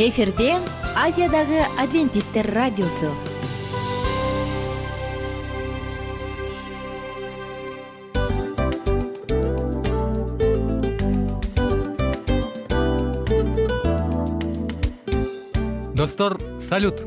эфирде азиядагы адвентисттер радиосу. Достор салют!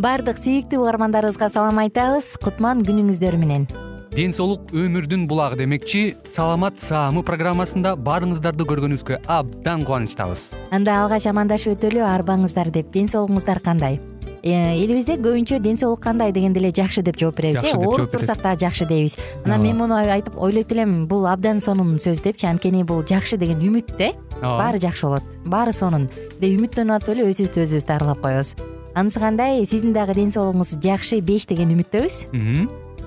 Баардык сүйүктүү угармандарыбызга салам айтабыз. Кутман күнүңүздөр менен ден соолук өмүрдүн булагы демекчи саламат саамы программасында баарыңыздарды көргөнүбүзгө абдан кубанычтабыз. Анда алгач амандашып өтөлү арбаңыздар деп. Ден соолугуңуздар кандай? Э, элибизде көбүнчө ден соолук кандай дегенде эле жакшы деп жооп беребиз э ооруп турсак дагы жакшы дейбиз. Анан мен муну айтып ойлойт элем бул абдан сонун сөз депчи. Анткени бул жакшы деген үмүт да ооба. баары жакшы болот. Баары сонун. Деп үмүттөнүп атып эле өзүбүздү өзүбүз дарылап коебуз. Анысы кандай? Сиздин дагы ден соолугуңуз жакшы беш деген үмүттөбүз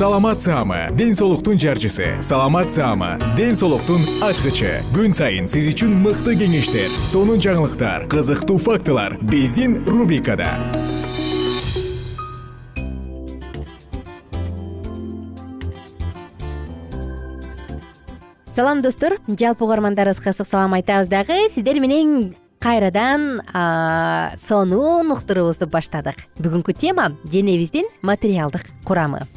саламат саама ден соолуктун жарчысы. Саламат саама ден соолуктун ачкычы. Күн сайын сиз үчүн мыкты кеңештер сонун жаңылыктар кызыктуу фактылар биздин рубрикада. Салам достор. Жалпы угармандарыбызга ысык салам айтабыз дагы. Сиздер менен кайрадан сонун уктуруубузду баштадык. Бүгүнкү тема денебиздин материалдык курамы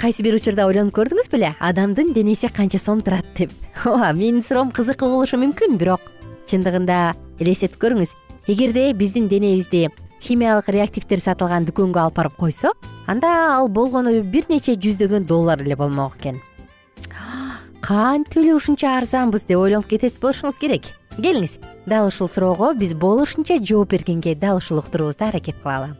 кайсы бир учурда ойлонуп көрдүңүз беле? Адамдын денеси канча сом турат деп. Ооба менин суроом кызыктуу болушу мүмкүн бирок чындыгында элестетип көрүңүз. Эгерде биздин денебизди химиялык реактивдер сатылган дүкөнгө алып барып койсок анда ал болгону бир нече жүздөгөн доллар эле болмок экен. Кантип эле ушунча арзанбыз деп ойлонуп кетет болушуңуз керек? Келиңиз. Дал ушул суроого биз болушунча жооп бергенге дал ушул уктуруубузда аракет кылалы.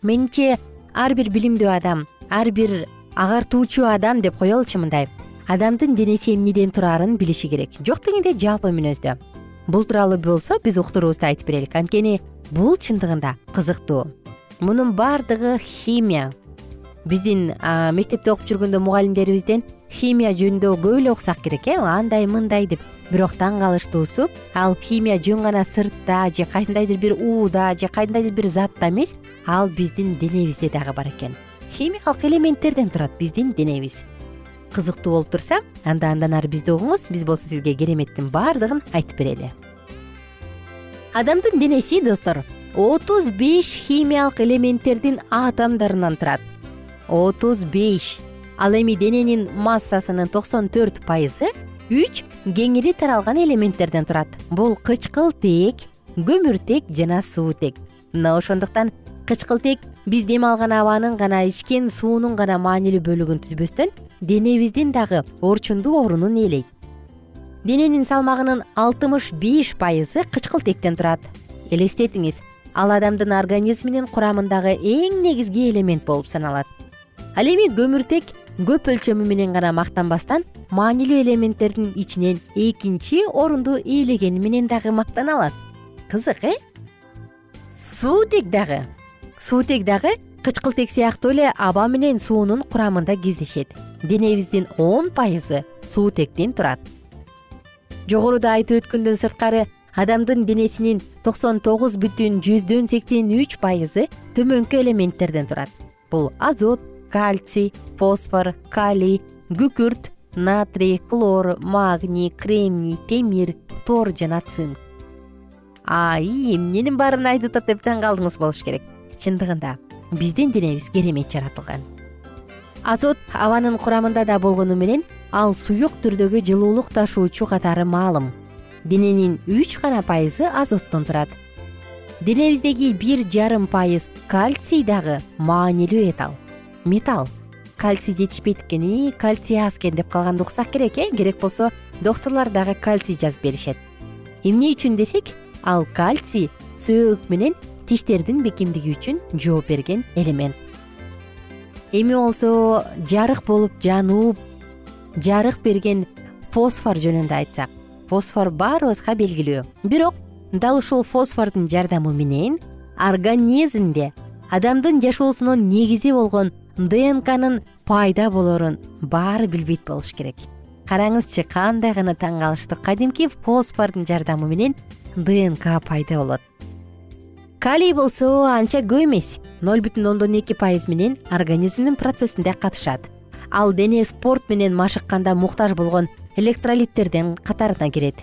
Менимче ар бир билимдүү адам ар бир агартуучу адам деп коелучу мындай. Адамдын денеси эмнеден тураарын билиши керек. Жок дегенде жалпы мүнөздө. Бул тууралуу болсо биз уктуруубузду айтып берелик. Анткени бул чындыгында кызыктуу. Мунун баардыгы химия. Биздин мектепте окуп жүргөндө мугалимдерибизден химия жөнүндө көп эле окусак керек э? Андай мындай деп. Бирок таң калыштуусу ал химия жөн гана сыртта же кандайдыр бир ууда же кандайдыр бир затта эмес ал биздин денебизде дагы бар экен химиялык элементтерден турат биздин денебиз. Кызыктуу болуп турса анда андан ары бизди угуңуз биз болсо сизге кереметтин баардыгын айтып берели. Адамдын денеси достор отуз беш химиялык элементтердин атомдорунан турат. Отуз беш. Ал эми дененин массасынын токсон төрт пайызы үч кеңири таралган элементтерден турат. Бул кычкылтек көмүртек жана суутек мына ошондуктан кычкылтек биз дем алган абанын гана ичкен суунун гана маанилүү бөлүгүн түзбөстөн денебиздин дагы орчундуу орунун ээлейт дененин салмагынын алтымыш беш пайызы кычкылтектен турат. Элестетиңиз ал адамдын организминин курамындагы эң негизги элемент болуп саналат. Ал эми көмүртек көп өлчөмү менен гана мактанбастан маанилүү элементтердин ичинен экинчи орунду ээлегени менен дагы мактана алат кызык э? Суутек дагы суутек дагы кычкылтек сыяктуу эле аба менен суунун курамында кездешет денебиздин он пайызы суутектен турат. Жогоруда айтып өткөндөн сырткары адамдын денесинин токсон тогуз бүтүн жүздөн сексен үч пайызы төмөнкү элементтерден турат. Бул азот кальций фосфор калий күкүрт натрий хлор магний кремний темир тор жана цинк. Ай эмненин баарын айтып атат деп таң калдыңыз болуш керек чындыгында. Биздин денебиз керемет жаратылган. Азот абанын курамында да болгону менен ал суюк түрдөгү жылуулук ташуучу катары маалым. Дененин үч гана пайызы азоттон турат. Денебиздеги бир жарым пайыз кальций дагы маанилүү этал. Металл. Кальций жетишпейт экен кальций аз экен деп калганды уксак керек э? Керек болсо доктурлар дагы кальций жазып беришет. Эмне үчүн десек ал кальций сөөк менен тиштердин бекемдиги үчүн жооп берген элемент. Эми болсо жарык болуп жанууп жарык берген фосфор жөнүндө айтсак. Фосфор баарыбызга белгилүү. Бирок дал ушул фосфордун жардамы менен организмде адамдын жашоосунун негизи болгон днкнын пайда болорун баары билбейт болуш керек. Караңызчы кандай гана таң калыштуу кадимки фосфордун жардамы менен днк пайда болот калий болсо анча көп эмес. ноль бүтүн ондон эки пайыз менен организмдин процессинде катышат. Ал дене спорт менен машыкканда муктаж болгон электролиттердин катарына кирет.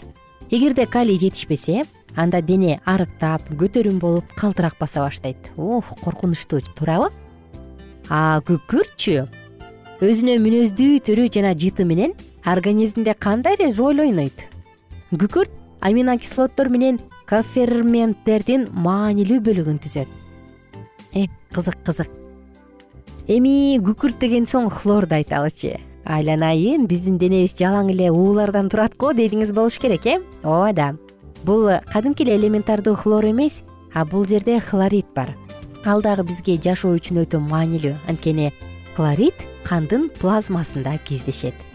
Эгерде калий жетишпесе анда дене арыктап көтөрүм болуп калтырак баса баштайт. Ух коркунучтуу туурабы а күкүртчү өзүнө мүнөздүү түрү жана жыты менен организмде кандай роль ойнойт? Күкүрт аминокислоттор менен коферменттердин маанилүү бөлүгүн түзөт. Э кызык кызык. Эми күкүрт деген соң хлорду айталычы айланайын биздин денебиз жалаң эле уулардан турат го дедиңиз болуш керек э? Ооба да. Бул кадимки эле элементардуу хлор эмес а бул жерде хлорид бар. Ал дагы бизге жашоо үчүн өтө маанилүү. Анткени хлорид кандын плазмасында кездешет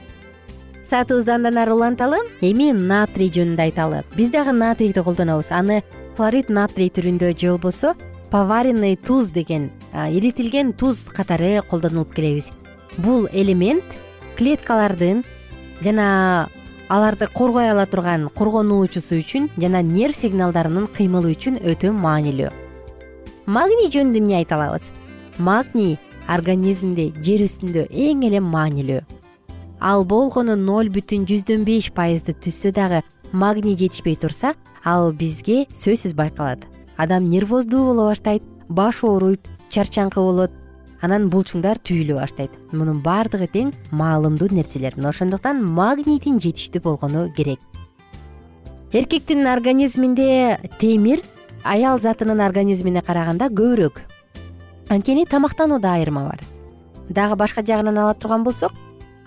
саатыбызды андан ары уланталы эми натрий жөнүндө айталы биз дагы натрийди колдонобуз. Аны хлорид натрий түрүндө же болбосо поваренный туз деген эритилген туз катары колдонуп келебиз. Бул элемент клеткалардын жана аларды коргой ала турган коргонуучусу үчүн жана нерв сигналдарынын кыймылы үчүн өтө маанилүү. Магний жөнүндө эмне айта алабыз? Магний организмде жер үстүндө эң эле маанилүү ал болгону ноль бүтүн жүздөн беш пайызды түзсө дагы магний жетишпей турса ал бизге сөзсүз байкалат. Адам нервоздуу боло баштайт баш ооруйт чарчаңкы болот анан булчуңдар түйүлө баштайт. Мунун баардыгы тең маалымдуу нерселер. Мына ошондуктан магнийдин жетиштүү болгону керек. Эркектин организминде темир аял затынын организмине караганда көбүрөөк. Анткени тамактанууда айырма бар. Дагы башка жагынан ала турган болсок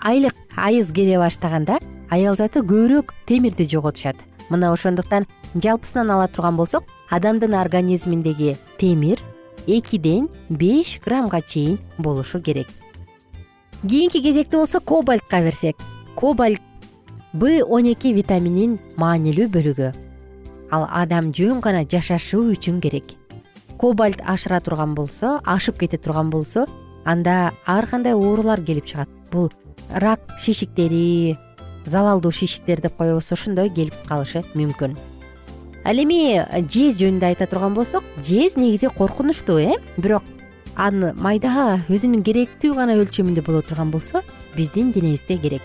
айлык айыз келе баштаганда аял заты көбүрөөк темирди жоготушат. Мына ошондуктан жалпысынан ала турган болсок адамдын организминдеги темир экиден беш граммга чейин болушу керек. Кийинки кезекте болсо кобальтка берсек. Кобальт б он эки витамининин маанилүү бөлүгү. Ал адам жөн гана жашашуу үчүн керек. Кобальт ашыра турган болсо ашып кете турган болсо анда ар кандай оорулар келип чыгат. Бул рак шишиктери залалдуу шишиктер деп коебуз ошондой келип калышы мүмкүн. Ал эми жез жөнүндө айта турган болсок жез негизи коркунучтуу э? Бирок аны майда өзүнүн керектүү гана өлчөмүндө боло турган болсо биздин денебизде керек.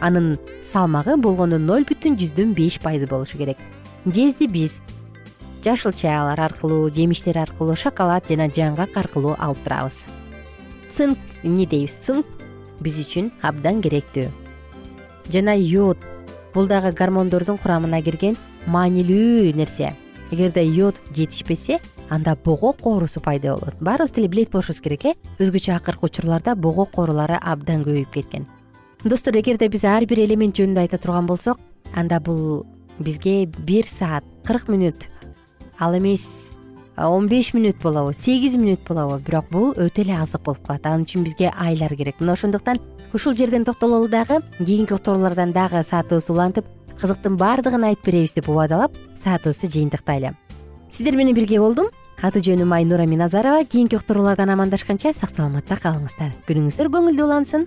Анын салмагы болгону ноль бүтүн жүздөн беш пайыз болушу керек. Жезди биз жашыл чайлар аркылуу жемиштер аркылуу шоколад жана жаңгак аркылуу алып турабыз. Цинк эмне дейбиз? Цинк биз үчүн абдан керектүү. Жана йод бул дагы гормондордун курамына кирген маанилүү нерсе. Эгерде йод жетишпесе анда богок оорусу пайда болот. Баарыбыз деле билет болушубуз керек э? Өзгөчө акыркы учурларда богок оорулары абдан көбөйүп кеткен. Достор эгерде биз ар бир элемент жөнүндө айта турган болсок анда бул бизге бир саат кырк мүнөт ал эмес он беш мүнөт болобу сегиз мүнөт болобу. Бирок бул өтө эле аздык болуп калат. Ал үчүн бизге айлар керек. Мына ошондуктан ушул жерден токтололу дагы кийинки уктуруулардан дагы саатыбызды улантып кызыктын баардыгын айтып беребиз деп убадалап саатыбызды жыйынтыктайлы. Сиздер менен бирге болдум. Аты жөнүм айнура миназарова. Кийинки уктуруулардан амандашканча сак саламатта калыңыздар. Күнүңүздөр көңүлдүү улансын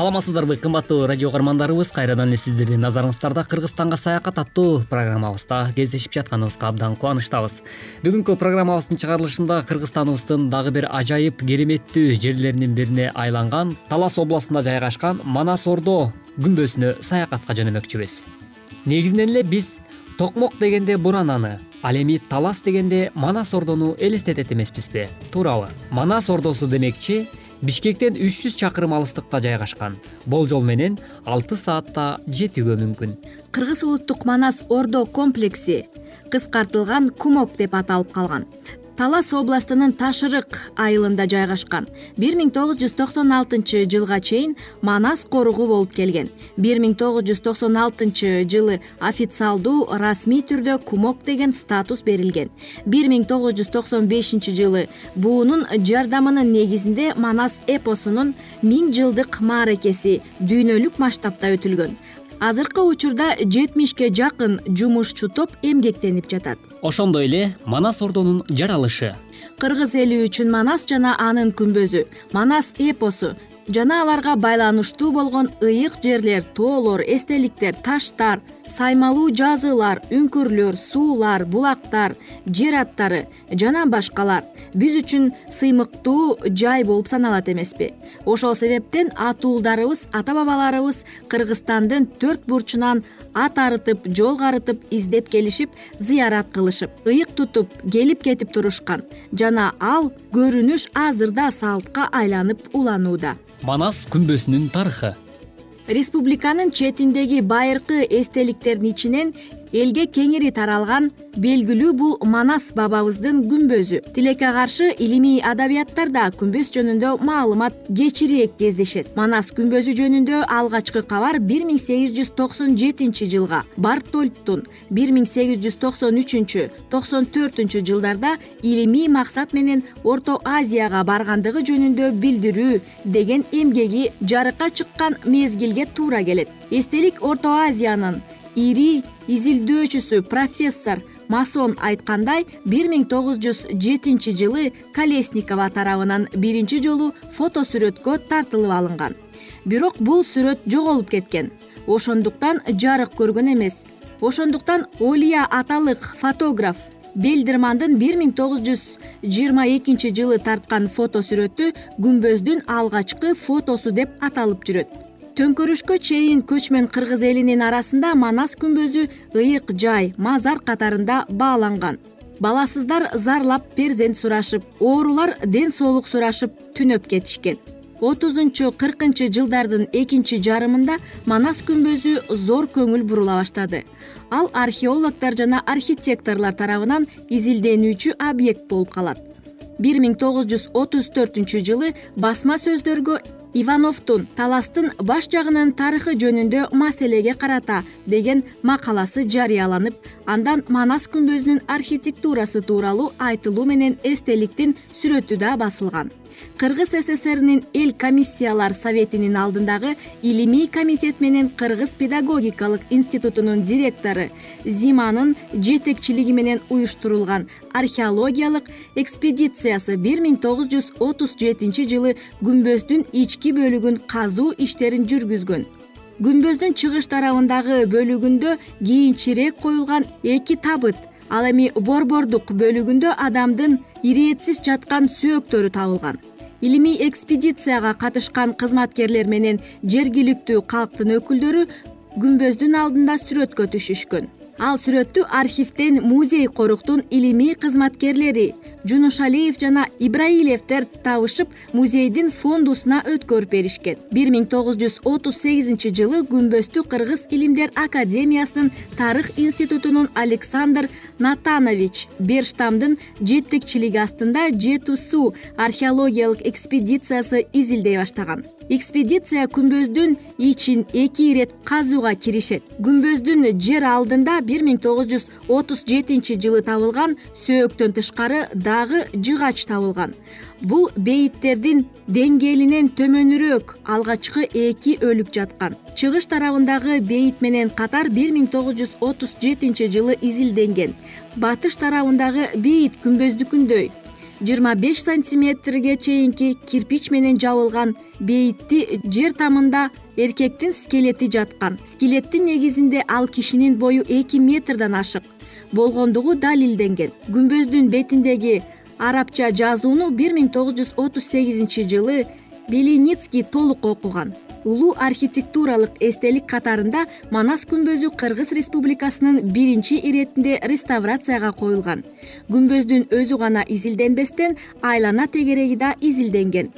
саламатсыздарбы кымбаттуу радио угармандарыбыз. Кайрадан эле сиздердин назарыңыздарда кыргызстанга саякат аттуу программабызда кездешип жатканыбызга абдан кубанычтабыз. Бүгүнкү программабыздын чыгарылышында кыргызстаныбыздын дагы бир ажайып кереметтүү жерлеринин бирине айланган талас областында жайгашкан манас ордо күмбөзүнө саякатка жөнөмөкчүбүз. Негизинен эле биз токмок дегенде бурананы ал эми талас дегенде манас ордону элестетет эмеспизби туурабы. Манас ордосу демекчи бишкектен үч жүз чакырым алыстыкта жайгашкан. Болжол менен алты саатта жетүүгө мүмкүн. Кыргыз улуттук манас ордо комплекси кыскартылган кумок деп аталып калган талас областынын таш ырык айылында жайгашкан. Бир миң тогуз жүз токсон алтынчы жылга чейин манас коругу болуп келген. Бир миң тогуз жүз токсон алтынчы жылы официалдуу расмий түрдө кумок деген статус берилген. Бир миң тогуз жүз токсон бешинчи жылы буунун жардамынын негизинде манас эпосунун миң жылдык мааракеси дүйнөлүк масштабта өтүлгөн азыркы учурда жетимишке жакын жумушчу топ эмгектенип жатат. Ошондой эле манас ордонун жаралышы. Кыргыз эли үчүн манас жана анын күмбөзү манас эпосу жана аларга байланыштуу болгон ыйык жерлер тоолор эстеликтер таштар саймалуу жазуулар үңкүрлөр суулар булактар жер аттары жана башкалар биз үчүн сыймыктуу жай болуп саналат эмеспи. Ошол себептен ата уулдарыбыз ата бабаларыбыз кыргызстандын төрт бурчунан ат арытып жол карытып издеп келишип зыярат кылышып ыйык тутуп келип кетип турушкан жана ал көрүнүш азыр да салтка айланып уланууда. Манас күмбөзүнүн тарыхы республиканын четиндеги байыркы эстеликтердин ичинен элге кеңири таралган белгилүү бул манас бабабыздын күмбөзү. Тилекке каршы илимий адабияттарда күмбөз жөнүндө маалымат кечирээк кездешет. Манас күмбөзү жөнүндө алгачкы кабар бир миң сегиз жүз токсон жетинчи жылга бартольттун бир миң сегиз жүз токсон үчүнчү токсон төртүнчү жылдарда илимий максат менен орто азияга баргандыгы жөнүндө билдирүү деген эмгеги жарыкка чыккан мезгилге туура келет. Эстелик орто азиянын ири изилдөөчүсү профессор масон айткандай бир миң тогуз жүз жетинчи жылы колесникова тарабынан биринчи жолу фото сүрөткө тартылып алынган. Бирок бул сүрөт жоголуп кеткен. Ошондуктан жарык көргөн эмес. Ошондуктан олия аталык фотограф белдермандын бир миң тогуз жүз жыйырма экинчи жылы тарткан фото сүрөтү күмбөздүн алгачкы фотосу деп аталып жүрөт төңкөрүшкө чейин көчмөн кыргыз элинин арасында манас күмбөзү ыйык жай мазар катарында бааланган. Баласыздар зарлап перзент сурашып оорулар ден соолук сурашып түнөп кетишкен. Отузунчу кыркынчы жылдардын экинчи жарымында манас күмбөзү зор көңүл бурула баштады. Ал археологдор жана архитекторлор тарабынан изилденүүчү объект болуп калат. Бир миң тогуз жүз отуз төртүнчү жылы басма сөздөргө ивановдун таластын баш жагынын тарыхы жөнүндө маселеге карата деген макаласы жарыяланып андан манас күмбөзүнүн архитектурасы тууралуу айтылуу менен эстеликтин сүрөтү да басылган кыргыз ссринин эл комиссиялар советинин алдындагы илимий комитет менен кыргыз педагогикалык институтунун директору зиманын жетекчилиги менен уюштурулган археологиялык экспедициясы бир миң тогуз жүз отуз жетинчи жылы күмбөздүн ички бөлүгүн казуу иштерин жүргүзгөн. Күмбөздүн чыгыш тарабындагы бөлүгүндө кийинчерээк коюлган эки табыт ал эми борбордук бөлүгүндө адамдын ирээтсиз жаткан сөөктөрү табылган. Илимий экспедицияга катышкан кызматкерлер менен жергиликтүү калктын өкүлдөрү күмбөздүн алдында сүрөткө түшүшкөн ал сүрөттү архивден музей коруктун илимий кызматкерлери жунушалиев жана ибраилевдер табышып музейдин фондусуна өткөрүп беришкен. Бир миң тогуз жүз отуз сегизинчи жылы күмбөздү кыргыз илимдер академиясынын тарых институтунун александр натанович берштамдын жетекчилиги астында жети суу археологиялык экспедициясы изилдей баштаган экспедиция күмбөздүн ичин эки ирет казууга киришет. Күмбөздүн жер алдында бир миң тогуз жүз отуз жетинчи жылы табылган сөөктөн тышкары дагы жыгач табылган. Бул бейиттердин деңгээлинен төмөнүрөөк алгачкы эки өлүк жаткан. Чыгыш тарабындагы бейит менен катар бир миң тогуз жүз отуз жетинчи жылы изилденген. Батыш тарабындагы бейит күмбөздүкүндөй жыйырма беш сантиметрге чейинки кирпич менен жабылган бейитти жер тамында эркектин скелети жаткан. Скелеттин негизинде ал кишинин бою эки метрден ашык. Болгондугу далилденген. Күмбөздүн бетиндеги арабча жазууну бир миң тогуз жүз отуз сегизинчи жылы белиницкий толук окуган улуу архитектуралык эстелик катарында манас күмбөзү кыргыз республикасынын биринчи иретинде реставрацияга коюлган. Күмбөздүн өзү гана изилденбестен айлана тегереги да изилденген.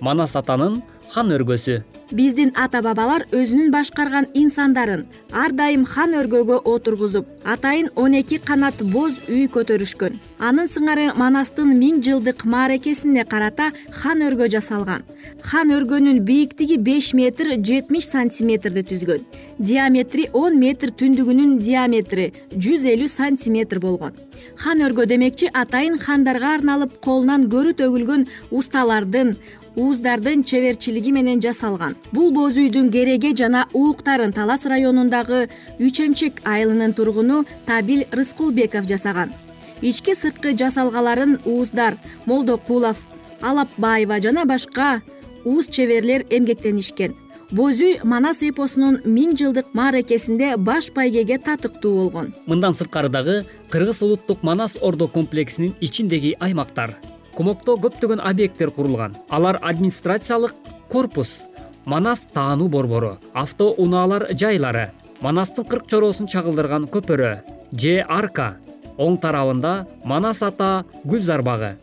Манас атанын хан өргөсү биздин ата бабалар өзүнүн башкарган инсандарын ар дайым хан өргөгө отургузуп атайын он эки канат боз үй көтөрүшкөн. Анын сыңары манастын миң жылдык мааракесине карата хан өргө жасалган. Хан өргөнүн бийиктиги беш метр жетимиш сантиметрди түзгөн. Диаметри он метр түндүгүнүн диаметри жүз элүү сантиметр болгон. Хан өргө демекчи атайын хандарга арналып колунан көрү төгүлгөн усталардын ууздардын чеберчилиги менен жасалган. Бул боз үйдүн кереге жана ууктарын талас районундагы үч эмчек айылынын тургуну табил рыскулбеков жасаган. Ички сырткы жасалгаларын ууздар молдокулов алапбаева жана башка ууз чеберлер эмгектенишкен. Боз үй манас эпосунун миң жылдык мааракесинде баш байгеге татыктуу болгон. Мындан сырткары дагы кыргыз улуттук манас ордо комплексинин ичиндеги аймактар комокто көптөгөн объекттер курулган. Алар администрациялык корпус манас таануу борбору авто унаалар жайлары манастын кырк чороосун чагылдырган көпөрө же арка оң тарабында манас ата гүлзар багы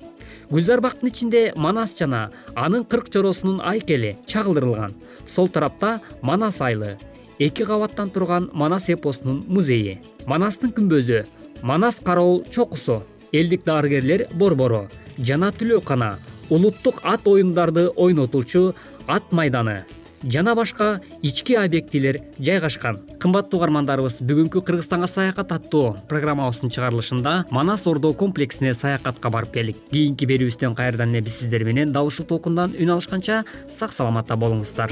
гүлзар бактын ичинде манас жана анын кырк чороосунун айкели чагылдырылган. Сол тарапта манас айылы эки кабаттан турган манас эпосунун музейи манастын күмбөзү манас кароол чокусу элдик дарыгерлер борбору жана түлөөкана улуттук ат оюндарды ойнотуучу ат майданы жана башка ички объектилер жайгашкан. Кымбаттуу угармандарыбыз бүгүнкү кыргызстанга саякат аттуу программабыздын чыгарылышында манас ордо комплексине саякатка барып келдик. Кийинки берүүбүздөн кайрадан эле биз сиздер менен дал ушул толкундан үн алышканча сак саламатта болуңуздар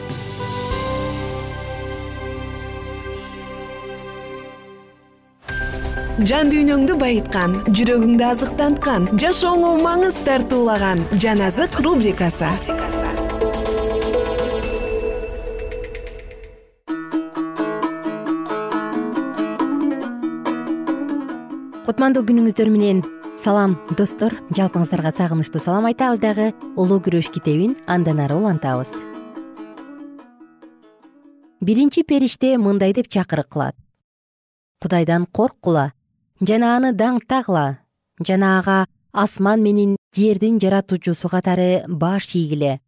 жан дүйнөңдү байыткан жүрөгүңдү азыктанткан жашооңо маңыз тартуулаган жан азык рубрикасы. Кутмандуу күнүңүздөр менен салам достор жалпыңыздарга сагынычтуу салам айтабыз дагы. Улуу күрөш китебин андан ары улантабыз. Биринчи периште мындай деп чакырык кылат. Кудайдан корккула жана аны даңктагыла жана ага асман менен жердин жаратуучусу катары баш ийгиле.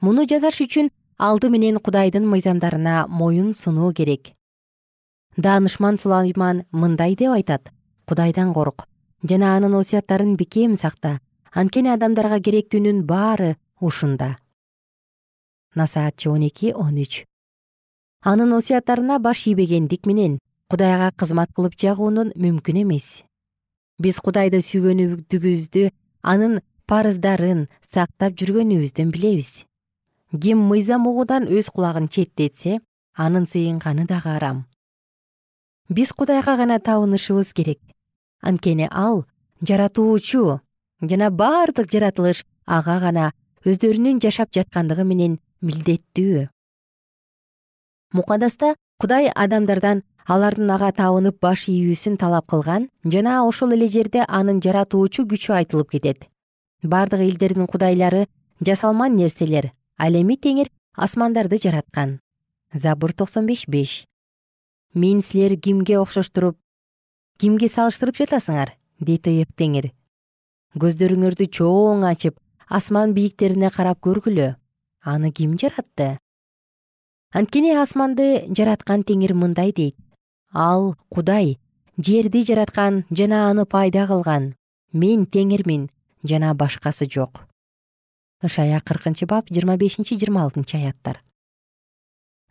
Муну жасаш үчүн алды менен кудайдын мыйзамдарына моюн сунуу керек. Даанышман сулайман мындай деп айтат. Кудайдан корк. Жана анын осуяттарын бекем сакта. Анткени адамдарга керектүүнүн баары ушунда. Насаатчы он эки он үч. Анын осуяттарына баш ийбегендик менен кудайга кызмат кылып жагуунун мүмкүн эмес. Биз кудайды сүйгөнүдүгүбүздү анын парыздарын сактап жүргөнүбүздөн билебиз. Ким мыйзам угуудан өз кулагын четтетсе анын сыйынганы дагы арам. Биз кудайга гана табынышыбыз керек. Анткени ал жаратуучу жана бардык жаратылыш ага гана өздөрүнүн жашап жаткандыгы менен милдеттүү. Мукадаста кудай адамдардан алардын ага табынып баш ийүүсүн талап кылган жана ошол эле жерде анын жаратуучу күчү айтылып кетет. Бардык элдердин кудайлары жасалма нерселер ал эми теңир асмандарды жараткан. Забур токсон беш беш. Мени силер кимге окшоштуруп кимге салыштырып жатасыңар дейт ыйык теңир. Көздөрүңөрдү чоң ачып асман бийиктерине карап көргүлө аны ким жаратты? Анткени асманды жараткан теңир мындай дейт ал кудай жерди жараткан жана аны пайда кылган. Мен теңирмин жана башкасы жок. Ышая кыркынчы бап жыйырма бешинчи жыйырма алтынчы аяттар.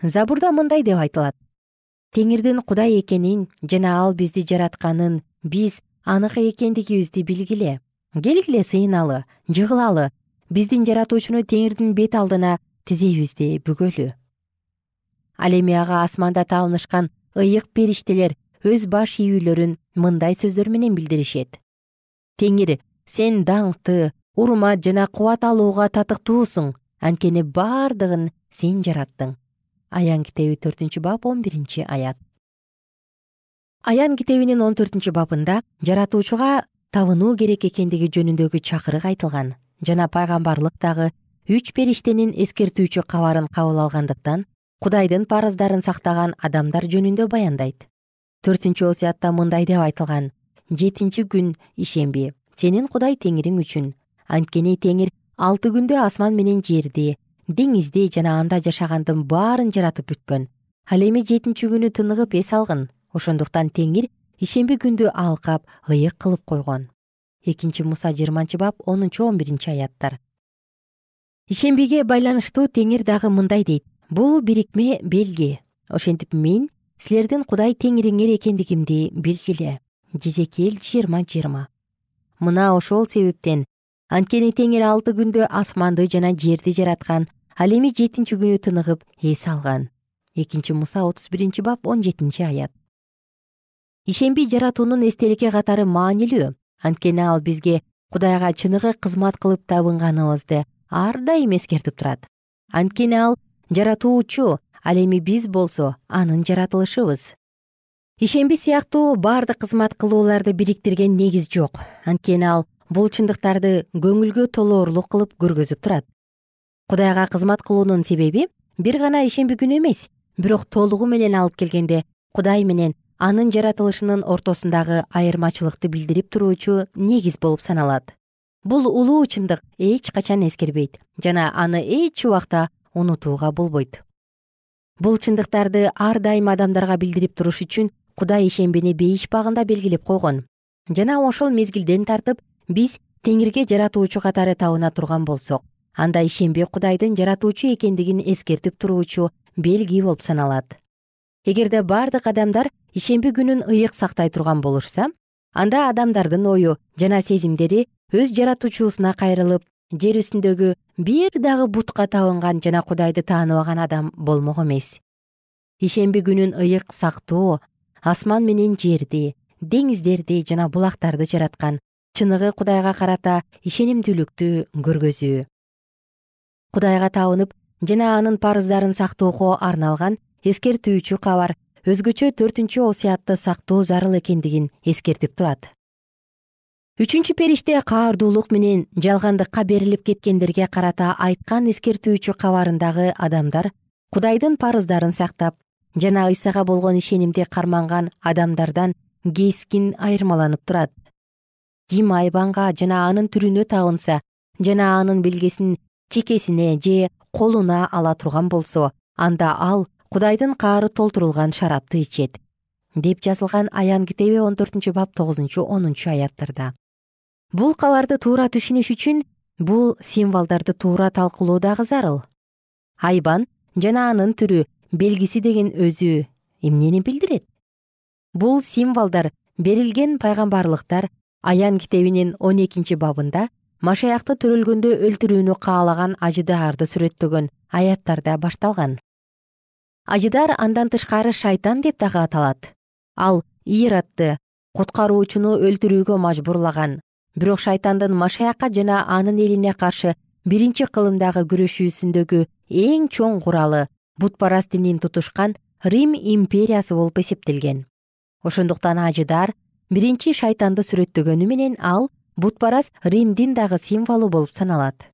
Забурда мындай деп айтылат. Теңирдин кудай экенин жана ал бизди жаратканын биз аныкы экендигибизди билгиле келгиле сыйыналы жыгылалы биздин жаратуучуну теңирдин бет алдына тизебизди бүгөлү. Ал эми ага асманда табынышкан ыйык периштелер өз баш ийүүлөрүн мындай сөздөр менен билдиришет. Теңир сен даңкты урмат жана кубат алууга татыктуусуң. Анткени бардыгын сен жараттың. Аян китеби төртүнчү бап он биринчи аят. Аян китебинин он төртүнчү бабында жаратуучуга табынуу керек экендиги жөнүндөгү чакырык айтылган. Жана пайгамбарлык дагы үч периштенин эскертүүчү кабарын кабыл алгандыктан кудайдын парыздарын сактаган адамдар жөнүндө баяндайт. Төртүнчү осуятта мындай деп айтылган. Жетинчи күн ишемби сенин кудай теңириң үчүн. Анткени теңир алты күндө асман менен жерди деңизди жана анда жашагандын баарын жаратып бүткөн. Ал эми жетинчи күнү тыныгып эс алгын. Ошондуктан теңир ишемби күндү алкап ыйык кылып койгон. Экинчи муса жыйырманчы бап онунчу он биринчи аяттар. Ишембиге байланыштуу теңир дагы мындай дейт бул бирикме белги. Ошентип мен силердин кудай теңириңер экендигимди билгиле. Жезекел жыйырма жыйырма. Мына ошол себептен анткени теңир алты күндө асманды жана жерди жараткан ал эми жетинчи күнү тыныгып эс алган. Экинчи муса отуз биринчи бап он жетинчи аят. Ишемби жаратуунун эстеликки катары маанилүү. Анткени ал бизге кудайга чыныгы кызмат кылып табынганыбызды ар дайым эскертип турат. Анткени ал жаратуучу ал эми биз болсо анын жаратылышыбыз. Ишемби сыяктуу баардык кызмат кылууларды бириктирген негиз жок. Анткени ал бул чындыктарды көңүлгө толоорлук кылып көргөзүп турат. Кудайга кызмат кылуунун себеби бир гана ишемби күнү эмес бирок толугу менен алып келгенде кудай менен анын жаратылышынын ортосундагы айырмачылыкты билдирип туруучу негиз болуп саналат. Бул улуу чындык эч качан эскербейт жана аны эч убакта унутууга болбойт. Бул чындыктарды ар дайым адамдарга билдирип туруш үчүн кудай ишембини бейиш багында белгилеп койгон. Жана ошол мезгилден тартып биз теңирге жаратуучу катары табына турган болсок анда ишемби кудайдын жаратуучу экендигин эскертип туруучу белги болуп саналат. Эгерде бардык адамдар ишемби күнүн ыйык сактай турган болушса анда адамдардын ою жана сезимдери өз жаратуучусуна кайрылып жер үстүндөгү бир дагы бутка табынган жана кудайды тааныбаган адам болмок эмес. Ишемби күнүн ыйык сактоо асман менен жерди деңиздерди жана булактарды жараткан чыныгы кудайга карата ишенимдүүлүктү көргөзүү. Кудайга табынып жана анын парыздарын сактоого арналган эскертүүчү кабар өзгөчө төртүнчү осуятты сактоо зарыл экендигин эскертип турат үчүнчү периште каардуулук менен жалгандыкка берилип кеткендерге карата айткан эскертүүчү кабарындагы адамдар кудайдын парыздарын сактап жана ыйсага болгон ишенимди карманган адамдардан кескин айырмаланып турат. Ким айбанга жана анын түрүнө табынса жана анын белгисин чекесине же колуна ала турган болсо анда ал кудайдын каары толтурулган шарапты ичет деп жазылган аян китеби он төртүнчү бап тогузунчу онунчу аяттарда бул кабарды туура түшүнүш үчүн бул символдорду туура талкуулоо дагы зарыл. Айбан жана анын түрү белгиси деген өзү эмнени билдирет? Бул символдор берилген пайгамбарлыктар аян китебинин он экинчи бабында машаякты төрөлгөндө өлтүрүүнү каалаган ажыдаарды сүрөттөгөн аяттарда башталган. Ажыдар андан тышкары шайтан деп дагы аталат. Ал иродду куткаруучуну өлтүрүүгө мажбурлаган бирок шайтандын машаякка жана анын элине каршы биринчи кылымдагы күрөшүүсүндөгү эң чоң куралы бутпараст динин тутушкан рим империясы болуп эсептелген. Ошондуктан ажыдар биринчи шайтанды сүрөттөгөнү менен ал бутпарас римдин дагы символу болуп саналат.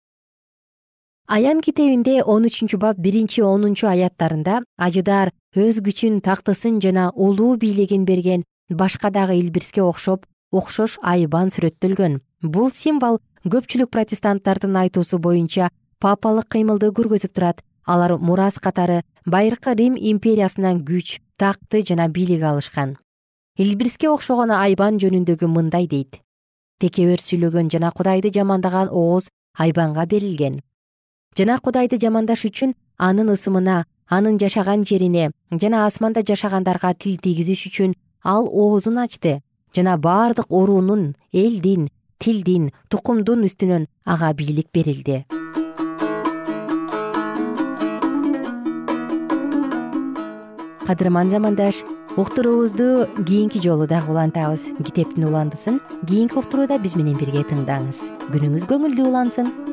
Аян китебинде он үчүнчү бап биринчи онунчу аяттарында ажыдар өз күчүн тактысын жана улуу бийлигин берген башка дагы илбирске окшоп окшош айбан сүрөттөлгөн. Бул символ көпчүлүк протестанттардын айтуусу боюнча папалык кыймылды көргөзүп турат. Алар мурас катары байыркы рим империясынан күч такты жана бийлик алышкан. Илбирске окшогон айбан жөнүндөгү мындай дейт. Текебер сүйлөгөн жана кудайды жамандаган ооз айбанга берилген. Жана кудайды жамандаш үчүн анын ысымына анын жашаган жерине жана асманда жашагандарга тил тийгизиш үчүн ал оозун ачты жана бардык уруунун элдин тилдин тукумдун үстүнөн ага бийлик берилди. Кадырман замандаш уктуруубузду кийинки жолу дагы улантабыз. Китептин уландысын кийинки уктурууда биз менен бирге тыңдаңыз. Күнүңүз көңүлдүү улансын